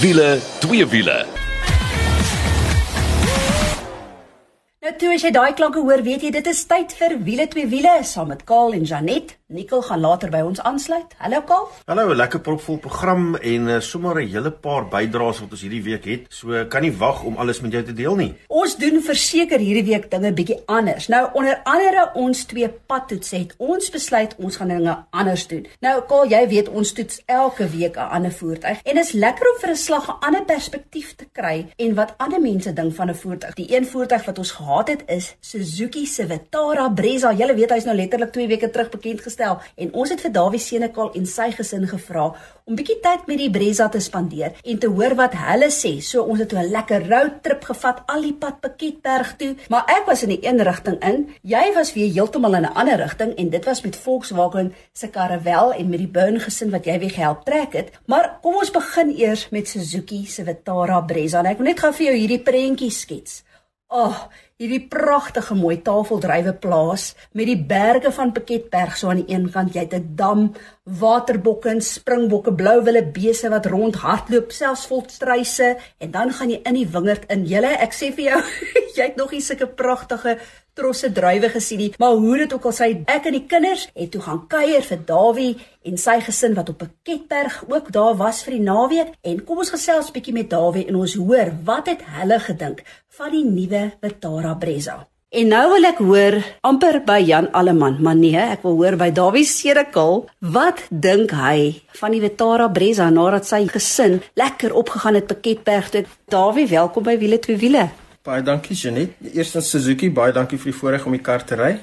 Wiele, twee wiele. Toe as jy daai klanke hoor, weet jy dit is tyd vir wiele twee wiele saam met Kaal en Janet. Nicole gaan later by ons aansluit. Hallo Kaal. Hallo, 'n lekker propvol program en uh, sommer 'n hele paar bydraes wat ons hierdie week het. So kan nie wag om alles met jou te deel nie. Ons doen verseker hierdie week dinge bietjie anders. Nou onder andere ons twee padtoets het ons besluit ons gaan dinge anders doen. Nou Kaal, jy weet ons toets elke week 'n ander voertuig en dit is lekker om vir 'n slag 'n ander perspektief te kry en wat ander mense dink van 'n voertuig. Die een voertuig wat ons gehad het is Suzuki se Vitara Brezza. Julle weet hy's nou letterlik 2 weke terug bekend gestel en ons het vir Dawie Senekal en sy gesin gevra om bietjie tyd met die Brezza te spandeer en te hoor wat hulle sê. So ons het 'n lekker roadtrip gevat al die pad Piketberg toe, maar ek was in die een rigting in. Jy was weer heeltemal in 'n ander rigting en dit was met Volkswagen se Caravelle en met die Burn gesin wat jy weer gehelp trek het. Maar kom ons begin eers met Suzuki se Vitara Brezza. En ek wil net gou vir jou hierdie prentjie skets. Ag, oh, hierdie pragtige mooi tafeldrywe plaas met die berge van Piketberg so aan die een kant, jy het 'n dam, waterbokke en springbokke, blou wille beeste wat rond hardloop, selfs volstruise en dan gaan jy in die wingerd in. Julle, ek sê vir jou, jy het nog nie sulke pragtige trosse druiwe gesien nie, maar hoe dit ook al sy ek en die kinders het toe gaan kuier vir Dawie en sy gesin wat op Piketberg ook daar was vir die naweek en kom ons gesels 'n bietjie met Dawie en ons hoor wat het hulle gedink van die nuwe Vitara Brezza. En nou wil ek hoor amper by Jan Alleman, maar nee, ek wil hoor by Dawie Sedekal, wat dink hy van die Vitara Brezza nadat sy gesin lekker opgegaan het Piketberg toe. Dawie, welkom by Wiele twee wiele. Baie dankie Janet. Eerstens Suzuki, baie dankie vir die voorreg om die kar te ry.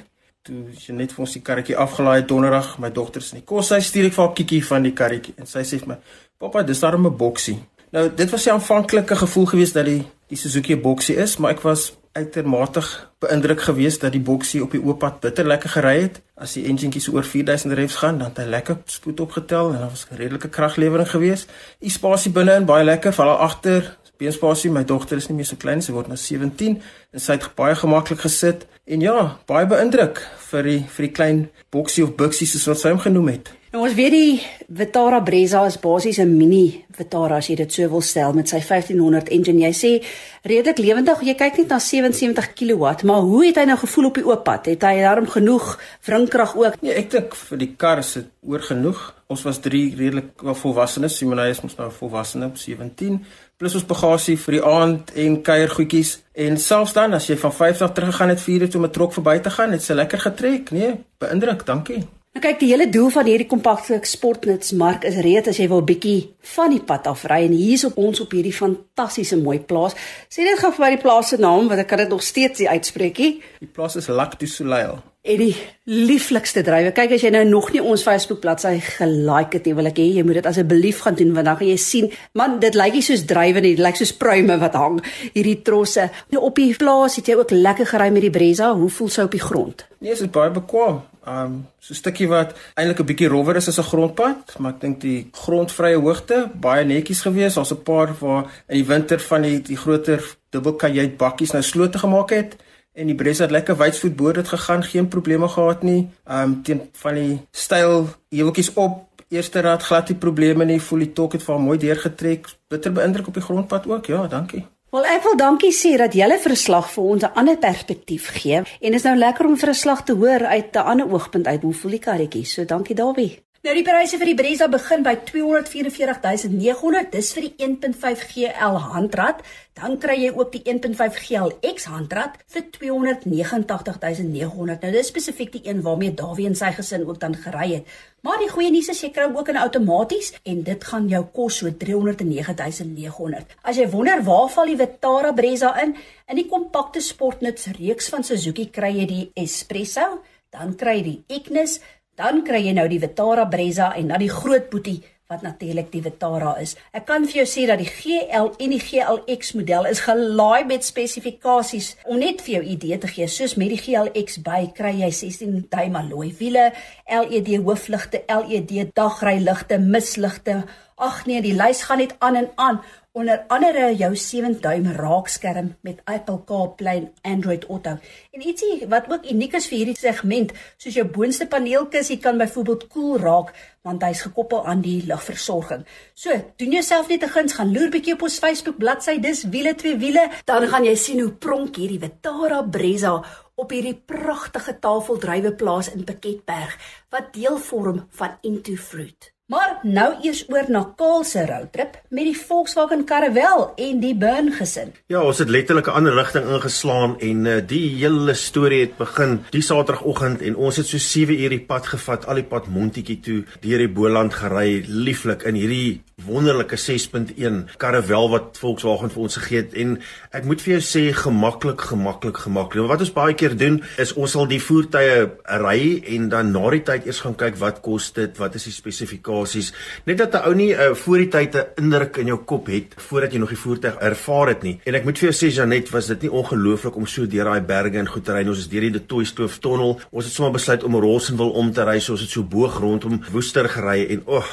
Toe Janet vir ons die karretjie afgelaai donderdag, my dogter is in die kos, sy stuur ek vir haar kiekie van die karretjie en sy sê vir my, "Pappa, dis darem 'n boksie." Nou, dit was 'n aanvanklike gevoel geweest dat die die Suzuki 'n boksie is, maar ek was uitermate beïndruk geweest dat die boksie op die oop pad bitter lekker gery het. As die enjinkie so oor 4000 revs gaan, dan het hy lekker spoed opgetel en daar was 'n redelike kraglewering geweest. Die spasie binne in baie lekker, veral agter. Beenspasie, my dogter is nie meer so klein, sy word nou 17 en sy het baie gemaklik gesit. En ja, baie beïndruk vir die vir die klein boksie of buksie soos wat sy hom genoem het. Nou ons weet die Vitara Brezza is basies 'n mini Vitara as jy dit so wil stel met sy 1500 engine. Jy sê redelik lewendig. Jy kyk net na 77 kW, maar hoe het hy nou gevoel op die oop pad? Het hy darm genoeg wringkrag ook? Nee, ek dink vir die kar is dit oor genoeg. Ons was drie redelik volwassenes. Simonay is mos nou volwassene op 17 plus ons bagasie vir die aand en kuiergoedjies. En selfs dan as jy van 50 teruggegaan het 4 uur om 'n trok verby te gaan, het sy lekker getrek. Nee, beïndruk. Dankie. Nou kyk, die hele doel van hierdie kompakte sportnutsmark is reeds as jy wil bietjie van die pad af ry en hier's op ons op hierdie fantastiese mooi plaas. Sê net gou vir die plaas se naam want ek kan dit nog steeds nie uitspreekie. Die plaas is Lac du Soleil. En die lieflikste drywe. Kyk as jy nou nog nie ons Facebook bladsy gelike het nie, wil ek hê jy moet dit asseblief gaan doen want dan gaan jy sien, man, dit lyk nie soos drywe nie, dit lyk soos pruime wat hang hierdie trosse. Nou op die plaas het jy ook lekker gery met die Brezza. Hoe voel sy op die grond? Nee, dit is baie bekwam. Um so 'n stukkie wat eintlik 'n bietjie rowwer is as 'n grondpad, maar ek dink die grondvrye hoogte baie netjies gewees. Daar's 'n paar waar in die winter van die die groter dubbelkajuit bakkies nou slote gemaak het en die Brezza het lekker wydsvoet bo dit gegaan, geen probleme gehad nie. Um teen van die styl heuweltjies op Eerste raad glad nie probleme nie, voel die tok het vir mooi deurgetrek. Bitter beïndruk op die grondpad ook. Ja, dankie. Wel ek wil dankie sê dat julle verslag vir ons 'n ander perspektief gee en is nou lekker om vir 'n slag te hoor uit 'n ander oogpunt uit hoe voel die karretjie. So dankie Dawie. Nou die pryse vir die Brezza begin by 244900. Dis vir die 1.5 GL handrat. Dan kry jy ook die 1.5 GLX handrat vir 289900. Nou dis spesifiek die een waarmee Dawie en sy gesin ook dan gery het. Maar die goeie nuus is jy kry ook 'n outomaties en dit gaan jou kos so 309900. As jy wonder waar val die Vitara Brezza in? In die kompakte sportnuts reeks van Suzuki kry jy die Espresso, dan kry jy die Ignis Dan kry jy nou die Vitara Brezza en dan die groot boetie wat natuurlik die Vitara is. Ek kan vir jou sê dat die GL en die GLX model is gelaai met spesifikasies om net vir jou idee te gee. Soos met die GLX by kry jy 16 duim alloy wiele, LED hoofligte, LED dagryligte, misligte, Ag nee, die lys gaan net aan en aan. Onder andere jou 7 duim raakskerm met Apple CarPlay Android Auto. En ietsie wat ook uniek is vir hierdie segment, soos jou boonste paneelkussie kan byvoorbeeld koel cool raak want hy's gekoppel aan die lugversorging. So, doen jouself net 'n guns, gaan loer bietjie op ons Facebook bladsy, dis wiele twee wiele, dan gaan jy sien hoe pronk hierdie Vitara Brezza op hierdie pragtige tafeldryweplaas in Piketberg wat deel vorm van Into Fruit. Maar nou eers oor na Kaal se roadtrip met die Volkswagen Caravelle en die Burn gesin. Ja, ons het letterlik 'n ander rigting ingeslaan en uh, die hele storie het begin die Saterdagoggend en ons het so 7 uur die pad gevat, al die pad Montetjie toe, deur die Boland gery, lieflik in hierdie wonderlike 6.1 Caravelle wat Volkswagen vir ons gegee het en ek moet vir jou sê gemaklik, gemaklik, gemaklik. Wat ons baie keer doen is ons sal die voertuie ry en dan na die tyd eers gaan kyk wat kos dit, wat is die spesifikasie basies net dat 'n ou nie uh, voor die tyd 'n indruk in jou kop het voordat jy nog die voertuig ervaar het nie. En ek moet vir jou sê Janet, was dit nie ongelooflik om so deur daai berge en goed te ry. Ons is deur die Toy Stoof tonnel. Ons het sommer besluit om Rossenwil om te ry, so ons het so boog rondom Woester gery en o, oh,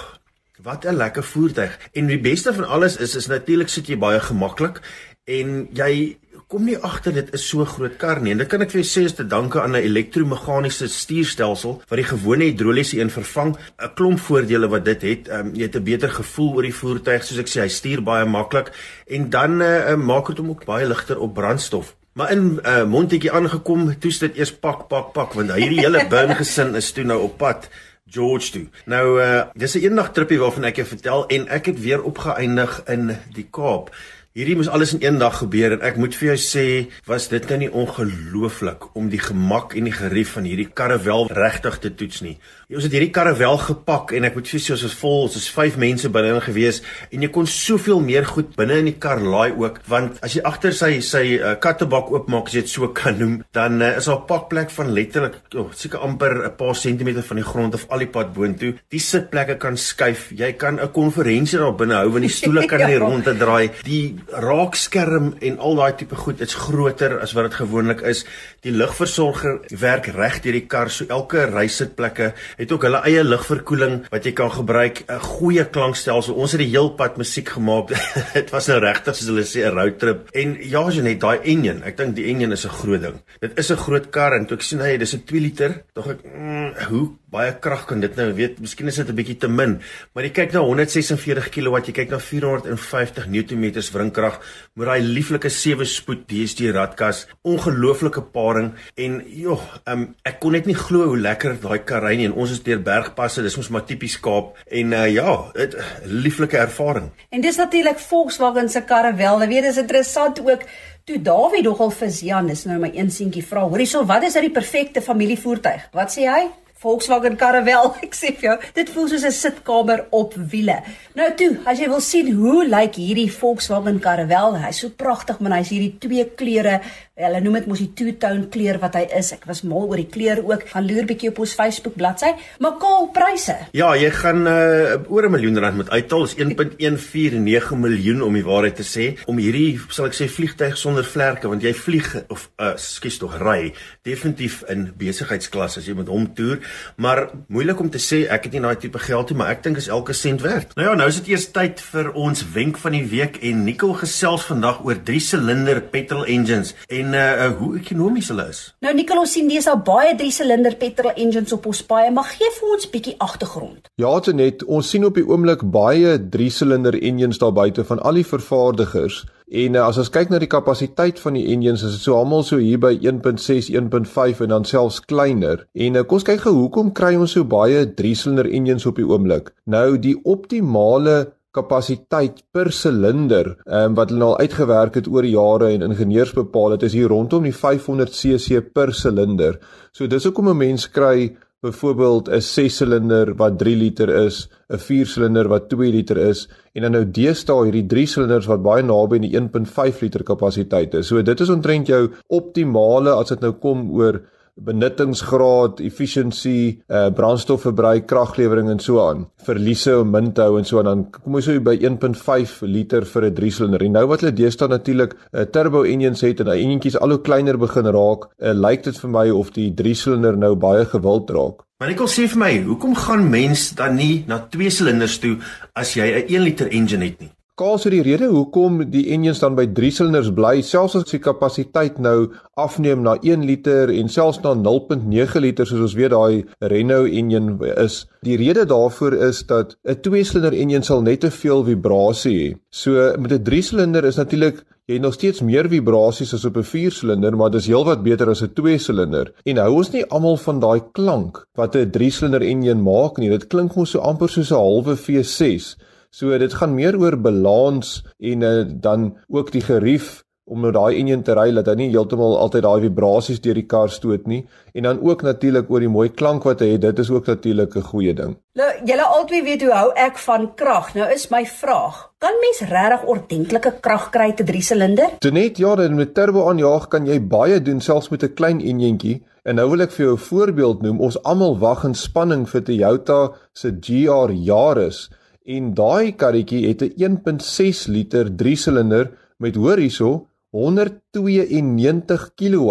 wat 'n lekker voertuig. En die beste van alles is is natuurlik sit jy baie gemaklik en jy kom nie agter dit is so groot kar nie. En dit kan ek vir jou sê is te danke aan 'n elektromeganiese stuurstelsel wat die gewone hidroliese een vervang. 'n Klomp voordele wat dit het. Um, jy het 'n beter gevoel oor die voertuig, soos ek sê, hy stuur baie maklik en dan uh, maak dit hom ook baie ligter op brandstof. Maar in uh, Montetjie aangekom, toets dit eers pak pak pak want hierdie hele burn gesin is toe nou op pad George toe. Nou uh dis 'n eendag trippie waarvan ek jou vertel en ek het weer opgeëindig in die Kaap. Hierdie moes alles in een dag gebeur en ek moet vir jou sê, was dit nou nie ongelooflik om die gemak en die gerief van hierdie karrevel regtig te toets nie. Ons het hierdie karrevel gepak en ek moet sê ons was vol, ons is 5 mense binne in gewees en jy kon soveel meer goed binne in die kar laai ook want as jy agter sy sy uh, kattebak oopmaak as jy dit so kan noem, dan uh, is daar 'n pakplek van letterlik oh, seker amper 'n paar sentimeter van die grond of al die pad boontoe. Die sitplekke kan skuif. Jy kan 'n konferensie daar binne hou want die stoele kan nie ja. rond te draai. Die raakskerm en al daai tipe goed is groter as wat dit gewoonlik is. Die lugversorger werk reg deur die kar, so elke reisitplekke het ook hulle eie lugverkoeling wat jy kan gebruik. 'n Goeie klankstelsel. Ons het die heel pad musiek gemaak. dit was nou regtig soos hulle sê 'n roadtrip. En ja, jy net daai enjin. Ek dink die enjin is 'n groot ding. Dit is 'n groot kar en toe ek sien hy dis 'n 2 liter, dog ek, mm, hoe baie krag kan dit nou weet miskien is dit 'n bietjie te min maar jy kyk na 146 kW jy kyk na 450 Nm wringkrag met daai lieflike 7 spoed DSG radkas ongelooflike paring en joh um, ek kon net nie glo hoe lekker daai kar ry nie is deur bergpasse dis mos maar tipies Kaap en uh, ja dit lieflike ervaring en dis natuurlik Volkswagen se karre wel jy weet dis interessant ook Toe Dawie nogal vir Jan is nou my een seentjie vra, hoorie so, wat is uit die perfekte familievoertuig? Wat sê hy? Volkswagen Caravelle. Ek sê vir jou, dit voel soos 'n sitkamer op wiele. Nou toe, as jy wil sien hoe lyk hierdie Volkswagen Caravelle, hy's so pragtig, man, hy's hierdie twee kleure Hulle noem dit mos die two-tone kleur wat hy is. Ek was mal oor die kleur ook. Gaan loer bietjie op ons Facebook bladsy. Maar kaal pryse. Ja, jy gaan uh, oor 'n miljoen rand moet uithaal. Is 1.149 miljoen om die waarheid te sê om hierdie sal ek sê vliegtyg sonder vlerke want jy vlieg of uh, skuis tog ry definitief in besigheidsklas as jy met hom toer, maar moeilik om te sê ek het nie daai tipe geld nie, maar ek dink is elke sent werd. Nou ja, nou is dit eers tyd vir ons wenk van die week en Nicole gesels vandag oor 3 silinder petrol engines en en uh, hoe ekonomies hulle is. Nou Nicolo sien dis al baie 3-silinder petrol engines op ons paaie, maar gee vir ons bietjie agtergrond. Ja, Tenet, ons sien op die oomblik baie 3-silinder engines daar buite van al die vervaardigers. En uh, as ons kyk na die kapasiteit van die engines, is dit so almal so hier by 1.6, 1.5 en dan selfs kleiner. En uh, kom ons kyk gou hoekom kry ons so baie 3-silinder engines op die oomblik? Nou die optimale kapasiteit per silinder um, wat hulle al uitgewerk het oor jare en ingenieurs bepaal het is hier rondom die 500 cc per silinder. So dis hoekom 'n mens kry byvoorbeeld 'n 6 silinder wat 3 liter is, 'n 4 silinder wat 2 liter is en dan nou deesdae hierdie 3 silinders wat baie naby aan die 1.5 liter kapasiteit is. So dit is omtrent jou optimale as dit nou kom oor benuttingsgraad, efficiency, uh brandstofverbruik, kraglewering en so aan. Verliese om min te hou en so aan. Dan kom ons so by 1.5 liter vir 'n 3 silinder. Nou wat hulle deesdae natuurlik 'n uh, turbo engines het en daai enjintjies al hoe kleiner begin raak, uh, lyk dit vir my of die 3 silinder nou baie gewild raak. Maar ek wil sê vir my, hoekom gaan mens dan nie na twee silinders toe as jy 'n 1 liter engine het nie? Kaal sou die rede hoekom die engines dan by 3 silinders bly, selfs as die kapasiteit nou afneem na 1 liter en selfs na 0.9 liter soos ons weet daai Renault engine is. Die rede daarvoor is dat 'n 2 silinder engine sal net te veel vibrasie hê. So met 'n 3 silinder is natuurlik jy nog steeds meer vibrasies as op 'n 4 silinder, maar dis heelwat beter as 'n 2 silinder. En hou ons nie almal van daai klank wat 'n 3 silinder engine maak nie. Dit klink mos so amper soos 'n halwe V6. So dit gaan meer oor balans en uh, dan ook die gerief om nou daai enjin te ry dat hy nie heeltemal altyd daai vibrasies deur die kar stoot nie en dan ook natuurlik oor die mooi klank wat hy het dit is ook natuurlik 'n goeie ding. Nou julle albei weet hoe hou ek van krag. Nou is my vraag, kan mens regtig ordentlike krag kry te 3 silinder? Net ja, met turbo aanjaag kan jy baie doen selfs met 'n klein enjintjie. En nou wil ek vir jou 'n voorbeeld noem. Ons almal wag in spanning vir Toyota se GR Yaris. En daai karretjie het 'n 1.6 liter 3-silinder met hoor hierso 192 kW.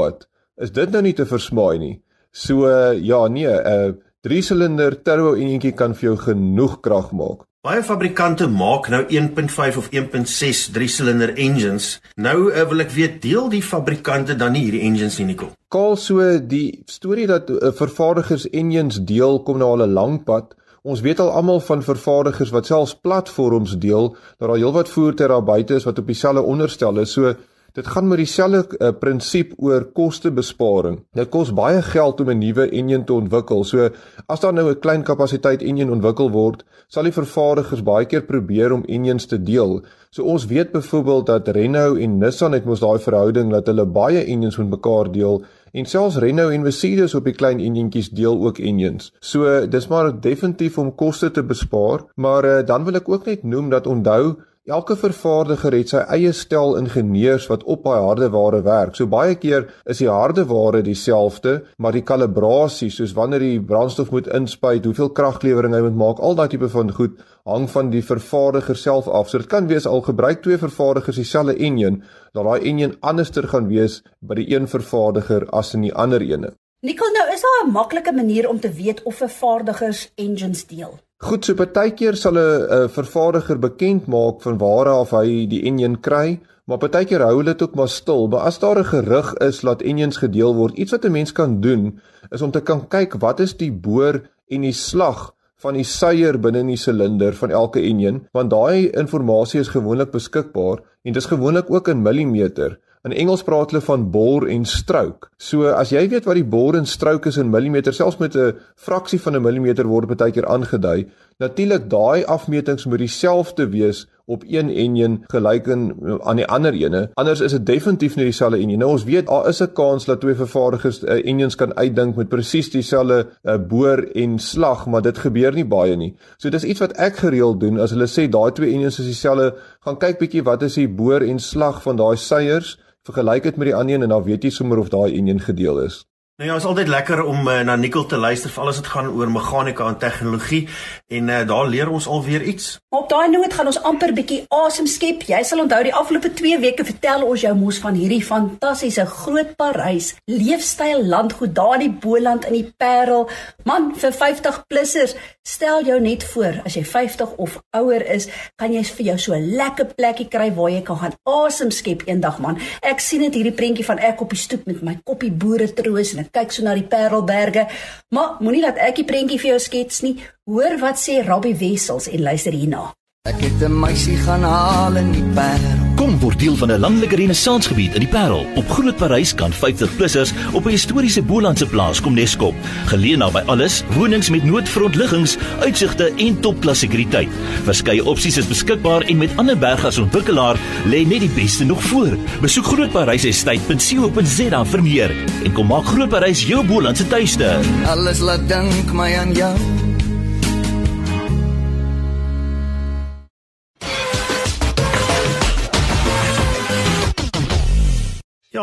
Is dit nou nie te versmaai nie? So ja, nee, 'n uh, 3-silinder turbo enjintjie kan vir jou genoeg krag maak. Baie fabrikante maak nou 1.5 of 1.6 3-silinder engines. Nou uh, wil ek weet, deel die fabrikante dan nie hierdie engines nie, Nicole? Kaal so die storie dat uh, vervaardigers engines deel kom nou al 'n lang pad. Ons weet al almal van vervaardigers wat selfs platforms deel dat daar heelwat voertuie daar buite is wat op dieselfde onderstel is. So dit gaan met dieselfde uh, prinsip oor kostebesparing. Dit kos baie geld om 'n nuwe enjin te ontwikkel. So as daar nou 'n klein kapasiteit enjin ontwikkel word, sal die vervaardigers baie keer probeer om enjins te deel. So ons weet byvoorbeeld dat Renault en Nissan het mos daai verhouding dat hulle baie enjins met mekaar deel En selfs Renault en Mercedes op die klein enjintjies deel ook engines. So dis maar definitief om koste te bespaar, maar uh, dan wil ek ook net noem dat onthou Elke vervaardiger het sy eie stel ingenieurs wat op daai hardeware werk. So baie keer is die hardeware dieselfde, maar die kalibrasie, soos wanneer die brandstof moet inspuit, hoeveel kraglewering hy moet maak, al daai tipe van goed hang van die vervaardiger self af. So dit kan wees al gebruik twee vervaardigers dieselfde enjin, dat daai enjin anderster gaan wees by die een vervaardiger as in die ander ene. Nikkel, nou is daar 'n maklike manier om te weet of vervaardigers engines deel. Goed, so partykeer sal 'n vervaardiger bekend maak van waar af hy die enjin kry, maar partykeer hou hulle dit ook maar stil. Maar as daar 'n gerug is dat enjins gedeel word, iets wat 'n mens kan doen, is om te kan kyk wat is die boor en die slag van die suier binne in die silinder van elke enjin, want daai inligting is gewoonlik beskikbaar en dit is gewoonlik ook in millimeter. In Engels praat hulle van bore en stroke. So as jy weet wat die bore en stroke is in millimeter, selfs met 'n fraksie van 'n millimeter word baie keer aangedui. Natuurlik daai afmetings moet dieselfde wees op een enjin gelyk in aan die ander ene. Anders is dit definitief nie dieselfde enjin. Nou ons weet daar is 'n kans dat twee vervaardigers uh, enjins kan uitdink met presies dieselfde uh, boor en slag, maar dit gebeur nie baie nie. So dis iets wat ek gereeld doen as hulle sê daai twee enjins is dieselfde, gaan kyk bietjie wat is die boor en slag van daai seiers vergelyk dit met die ander een en dan weet jy sommer of daai enjin gedeel is. Nou ja, is altyd lekker om uh, na Nicole te luister vir alles wat gaan oor meganika en tegnologie en uh, daar leer ons alweer iets. Op daai noot gaan ons amper bietjie asem skep. Jy sal onthou die afgelope 2 weke vertel ons jou mos van hierdie fantastiese groot Parys leefstyl landgoed daar in die Boland in die Parel. Man, vir 50 plussers, stel jou net voor as jy 50 of ouer is, kan jy vir jou so 'n lekker plekkie kry waar jy kan gaan asem skep eendag man. Ek sien dit hierdie prentjie van ek op die stoep met my koppie boere troos kyk so na die Parelberge. Maar moenie laat ek die prentjie vir jou skets nie. Hoor wat sê Robbie Wessels en luister hierna. Ek het 'n meisie gaan haal in die Parel. Kom word deel van 'n landelike renessansgebied in die Parel. Op Groot Parys kan 50-plussers op 'n historiese Bolandse plaas kom neskop. Geleë naby alles, wonings met noodfrontliggings, uitsigte en topklas sekuriteit. Verskeie opsies is beskikbaar en met ander bergasontwikkelaar lê net die beste nog voor. Besoek grootparysestate.co.za vir meer en kom maak Groot Parys jou Bolandse tuiste. Alles laat dink my aan jou.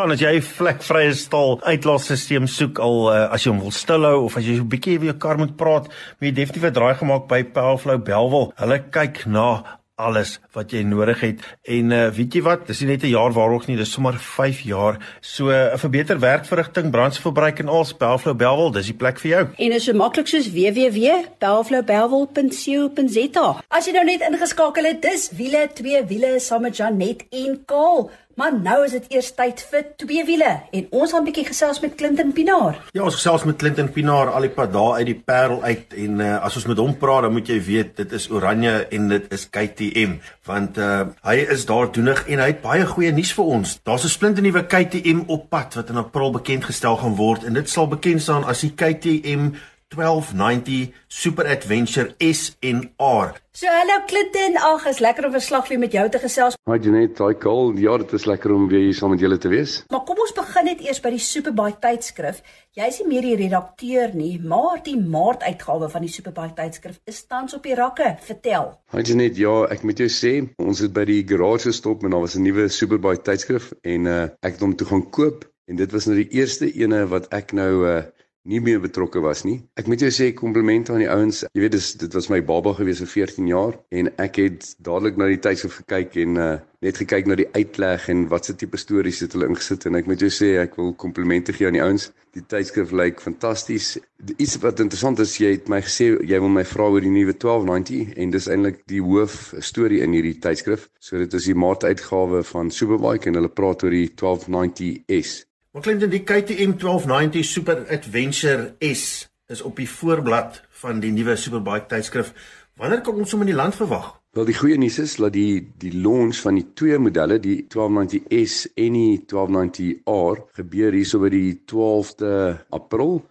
En as jy 'n vlekvrye stal uitlaatstelsel soek al uh, as jy hom wil stilhou of as jy so 'n bietjie weer jou kar moet praat, moet jy definitief 'n draai gemaak by Powerflow Belwel. Hulle kyk na alles wat jy nodig het. En uh, weet jy wat, dis nie net 'n jaar waarog nie, dis sommer 5 jaar. So 'n uh, verbeter werkverrigting, brandstofverbruik en al Bellflow Bellville, dis die plek vir jou. En is so maklik soos www.bellflowbellville.co.za. As jy nou net ingeskakel het, dis wiele, twee wiele saam met Janet en Kaal. Maar nou is dit eers tyd vir twee wiele en ons gaan 'n bietjie gesels met Clinton Pinaar. Ja, ons gesels met Clinton Pinaar al die pad daar uit die Parel uit en uh, as ons met hom praat, dan moet jy weet dit is Oranje en dit is KTM want uh, hy is daar doenig en hy het baie goeie nuus vir ons. Daar's 'n splinte nuwe KTM op pad wat in April bekend gestel gaan word en dit sal bekend staan as die KTM 1290 Super Adventure S en R. So hallo Clinton, ag, is lekker om 'n slag weer met jou te gesels. Hi Janet, hi Cole. Ja, dit is lekker om weer hier saam met julle te wees. Maar kom ons begin net eers by die Superbike tydskrif. Jy is nie meer die redakteur nie, maar die Maart uitgawe van die Superbike tydskrif is tans op die rakke. Vertel. Hi Janet, ja, ek moet jou sê, ons het by die garage gestop en daar was 'n nuwe Superbike tydskrif en uh, ek het hom toe gaan koop en dit was nou die eerste ene wat ek nou uh, nie meer betrokke was nie. Ek moet jou sê komplimente aan die ouens. Jy weet dis dit was my baba gewees vir 14 jaar en ek het dadelik na die tydskrif gekyk en uh, net gekyk na die uitleg en wat se tipe stories het hulle ingesit en ek moet jou sê ek wil komplimente gee aan die ouens. Die tydskrif lyk fantasties. Iets wat interessant is, jy het my gesê jy wil my vra oor die nuwe 1290 en dis eintlik die hoof storie in hierdie tydskrif. So dit is die maart uitgawe van Superbike en hulle praat oor die 1290S. Maar dit die KTM 1290 Super Adventure S is op die voorblad van die nuwe Superbike tydskrif. Wanneer kan ons hom in die land verwag? Wel die goeie nuus is dat die die launch van die twee modelle, die 1290S en die 1290R gebeur hierso by die 12de April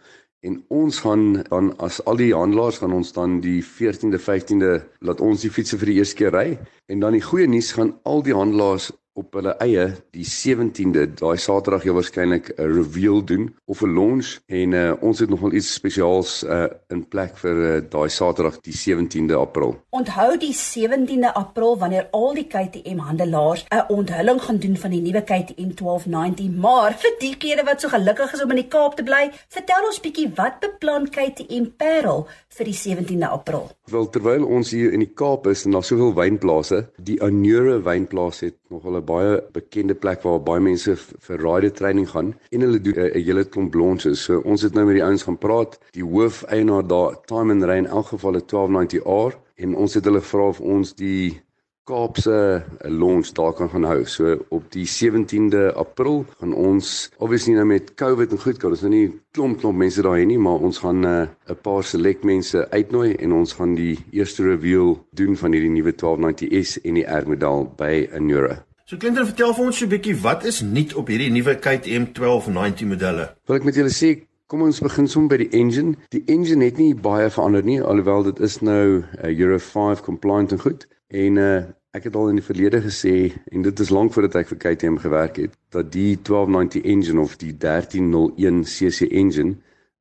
en ons gaan dan as al die handelaars gaan ons dan die 14de 15de laat ons die fietses vir die eerste keer ry en dan die goeie nuus gaan al die handelaars op hulle eie die 17de daai Saterdag jy waarskynlik 'n reveal doen of 'n launch en uh, ons het nogal iets spesiaals uh, in plek vir uh, daai Saterdag die 17de April. Onthou die 17de April wanneer al die KTM handelaars 'n onthulling gaan doen van die nuwe KTM 1290, maar vir diegene wat so gelukkig is om in die Kaap te bly, vertel ons bietjie wat beplan KTM Parel vir die 17de April. Wel terwyl ons hier in die Kaap is en daar soveel wynplase, die Anure wynplaas het nogal 'n baie bekende plek waar baie mense vir rider training gaan en hulle doen 'n hele klomp launches. So ons het nou met die ouens gaan praat. Die hoofeienaar daar, Time and Rain, in elk geval 'n 1290R en ons het hulle gevra of ons die Kaapse eh, launch daar kan gaan hou. So op die 17de April gaan ons obviously nou met COVID en goed kan ons nou nie klomp klomp mense daar hê nie, maar ons gaan eh, 'n uh, paar select mense uitnooi en ons gaan die eerste reveal doen van hierdie nuwe 1290S en die R model by Anura. So Clinton, vertel vir ons so 'n bietjie wat is nuut op hierdie nuwe KTM 1290 modelle? Wil ek met julle sê, kom ons begin sommer by die engine. Die engine het nie baie verander nie, alhoewel dit is nou uh, Euro 5 compliant en goed. En uh ek het al in die verlede gesê en dit is lank voordat ek vir KTM gewerk het, dat die 1290 engine of die 1301 cc engine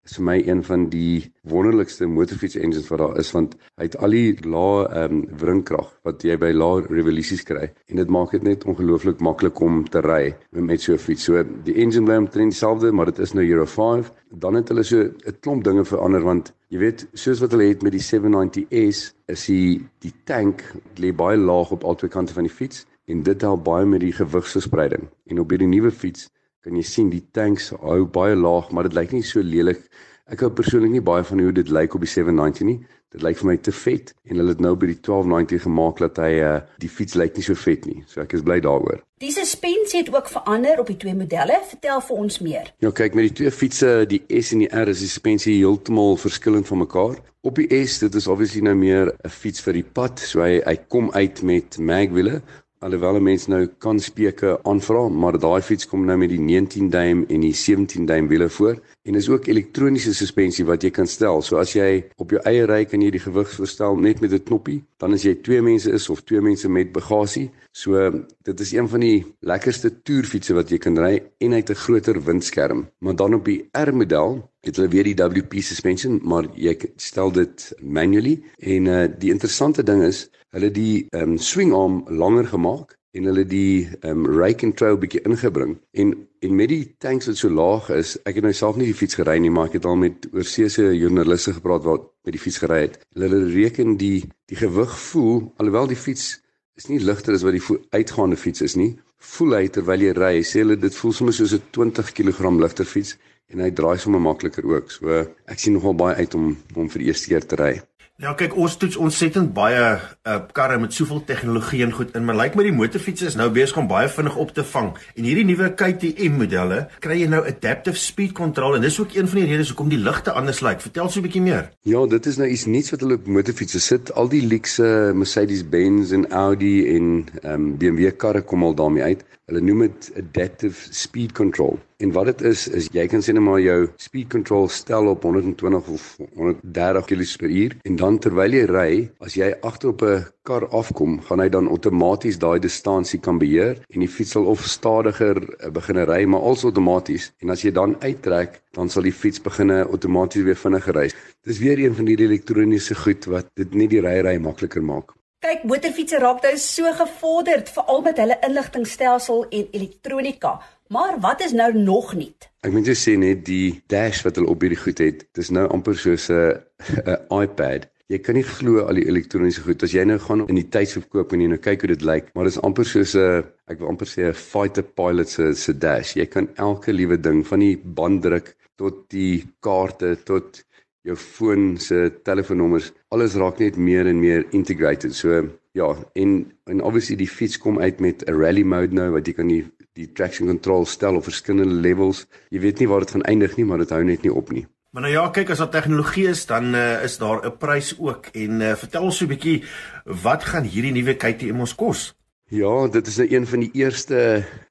is vir my een van die wonderlikste motorfiets engines wat daar is want hy het al die lae ehm um, wringkrag wat jy by lae revolusies kry en dit maak dit net ongelooflik maklik om te ry met so 'n fiets. So die engine bly omtrent dieselfde, maar dit is nou Euro 5. Dan het hulle so 'n klomp dinge verander want jy weet soos wat hulle het met die 790S is die die tank lê baie laag op albei kante van die fiets en dit help baie met die gewigsverspreiding. En op hierdie nuwe fiets kan jy sien die tanks hou baie laag, maar dit lyk nie so lelik. Ek hou persoonlik nie baie van hoe dit lyk op die 790 nie. Dit lyk vir my te vet en hulle het nou by die 1290 gemaak dat hy uh, die fiets lyk nie so vet nie. So ek is bly daaroor. Die suspensie het ook verander op die twee modelle. Vertel vir ons meer. Ja, kyk met die twee fietses, die S en die R, is die suspensie heeltemal verskillend van mekaar. Op die S, dit is obviously nou meer 'n fiets vir die pad, so hy hy kom uit met magwiele Alhoewel mense nou kan speke aanvra, maar daai fiets kom nou met die 19 duim en die 17 duim wiele voor en is ook elektroniese suspensie wat jy kan stel. So as jy op jou eie ry kan jy die gewig verstel net met 'n knoppie, dan as jy twee mense is of twee mense met bagasie. So dit is een van die lekkerste toerfietsse wat jy kan ry en hy het 'n groter windskerm. Maar dan op die R model het hulle weer die WP suspension, maar jy stel dit manually en uh, die interessante ding is hulle die um, swing arm langer gemaak en hulle die um, rake and trail bietjie ingebring en en met die tanks wat so laag is ek het nou self nie die fiets gery nie maar ek het al met oorseese joernaliste gepraat wat met die fiets gery het hulle reken die die gewig voel alhoewel die fiets is nie ligter as wat die uitgaande fiets is nie. Voel hy terwyl jy ry, sê hulle dit voel soms soos 'n 20 kg ligter fiets en hy draai sommer makliker ook. So ek sien nogal baie uit om om vir die eerste keer te ry. Ja, kyk, ons toets ontsettend baie uh, karre met soveel tegnologie en goed in, maar lyk like my die motorfiets is nou besig om baie vinnig op te vang. En hierdie nuwe KTM modelle, kry jy nou adaptive speed control en dis ook een van die redes hoekom die ligte anders lyk. Vertel so 'n bietjie meer. Ja, dit is nou iets nuuts wat hulle op motorfietsse sit. Al die leekse Mercedes-Benz en Audi en ehm um, BMW karre kom al daarmee uit. Hulle noem dit adaptive speed control. En wat dit is is jy kan sê net maar jou speed control stel op 120 of 130 km/h en dan terwyl jy ry, as jy agter op 'n kar afkom, gaan hy dan outomaties daai distansie kan beheer en die fiets sal of stadiger eh, begin ry, maar als outomaties. En as jy dan uittrek, dan sal die fiets begin outomaties weer vinniger ry. Dis weer een van hierdie elektroniese goed wat dit net die ry ry makliker maak. Kyk, motorfietsse raak nou so gevorderd, veral met hulle inligtingstelsel en elektronika. Maar wat is nou nog nie? Ek moet jou sê net die dash wat hulle op hierdie goed het, dis nou amper soos 'n 'n iPad. Jy kan nie glo al die elektroniese goed. As jy nou gaan in die tydskrif koop en jy nou kyk hoe dit lyk, maar dis amper soos 'n ek wil amper sê 'n fighter pilot se se dash. Jy kan elke liewe ding van die banddruk tot die kaarte tot jou foon se telefoonnommers, alles raak net meer en meer integrated. So ja, en en obviously die fiets kom uit met 'n rally mode nou wat jy kan die die traction control stel op verskillende levels. Jy weet nie waar dit gaan eindig nie, maar dit hou net nie op nie. Maar nou ja, kyk as daar tegnologie is, dan uh, is daar 'n prys ook. En uh, vertel ons so 'n bietjie wat gaan hierdie nuwe KTM ons kos? Ja, dit is nou een van die eerste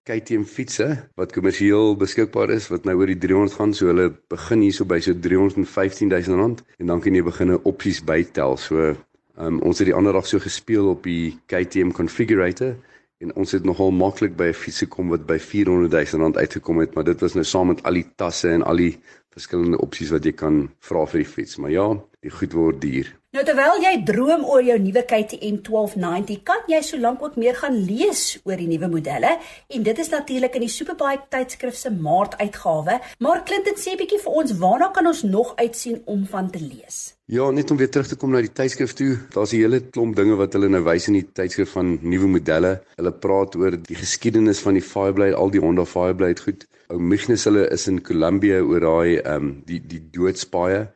KTM fietsse wat kommersieel beskikbaar is wat nou oor die 300 gaan. So hulle begin hierso by so 315 000 rand en dan kan jy begin opsies bytel. So um, ons het die ander dag so gespeel op die KTM configurator en ons het nogal maklik by 'n fiets gekom wat by 400 000 rand uitgekom het, maar dit was nou saam met al die tasse en al die verskillende opsies wat jy kan vra vir die fiets. Maar ja, die goed word duur. Nou terwyl jy droom oor jou nuwe KTM 1290, kan jy solank ook meer gaan lees oor die nuwe modelle en dit is natuurlik in die Superbike tydskrif se Maart uitgawe. Maar Clinton sê bietjie vir ons, waarna kan ons nog uitsien om van te lees? Ja, net om weer terug te kom na die tydskrif toe. Daar's 'n hele klomp dinge wat hulle nou wys in die tydskrif van nuwe modelle. Hulle praat oor die geskiedenis van die Fireblade, al die Honda Fireblade goed. Ou Mignus hulle is in Columbia oor daai ehm um, die die doodspaaie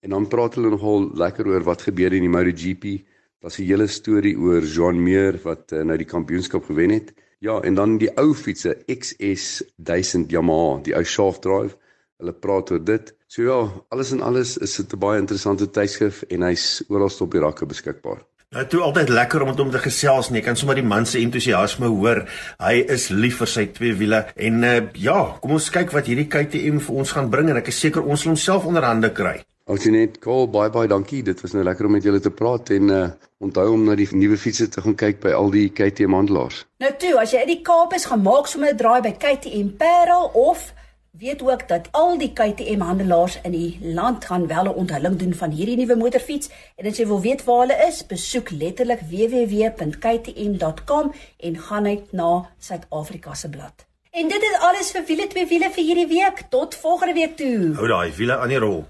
En dan praat hulle nogal lekker oor wat gebeur in die MotoGP. Daar's 'n hele storie oor Jean Meer wat uh, nou die kampioenskap gewen het. Ja, en dan die ou fietsse XS 1000 Yamaha, die ou shaft drive. Hulle praat oor dit. So ja, alles en alles is dit 'n baie interessante tydskrif en hy's oral op die rakke beskikbaar. Nou toe altyd lekker om met hom te gesels nie. Ek kan sommer die man se entoesiasme hoor. Hy is lief vir sy twee wiele en uh, ja, kom ons kyk wat hierdie KTM vir ons gaan bring en ek is seker ons sal homself onder hande kry. Alsinet, Kaal, baie baie dankie. Dit was nou lekker om met julle te praat en uh onthou om na die nuwe fietsse te gaan kyk by al die KTM handelaars. Nou toe, as jy uit die Kaap is, gaan maak sommer 'n draai by KTM Parel of weet ook dat al die KTM handelaars in die land gaan wel 'n onthulling doen van hierdie nuwe motorfiets en as jy wil weet waar hulle is, besoek letterlik www.ktm.com en gaan net na Suid-Afrika se blad. En dit is alles vir wiele twee wiele vir hierdie week. Tot volgende week toe. Hou daai wiele aan die rol.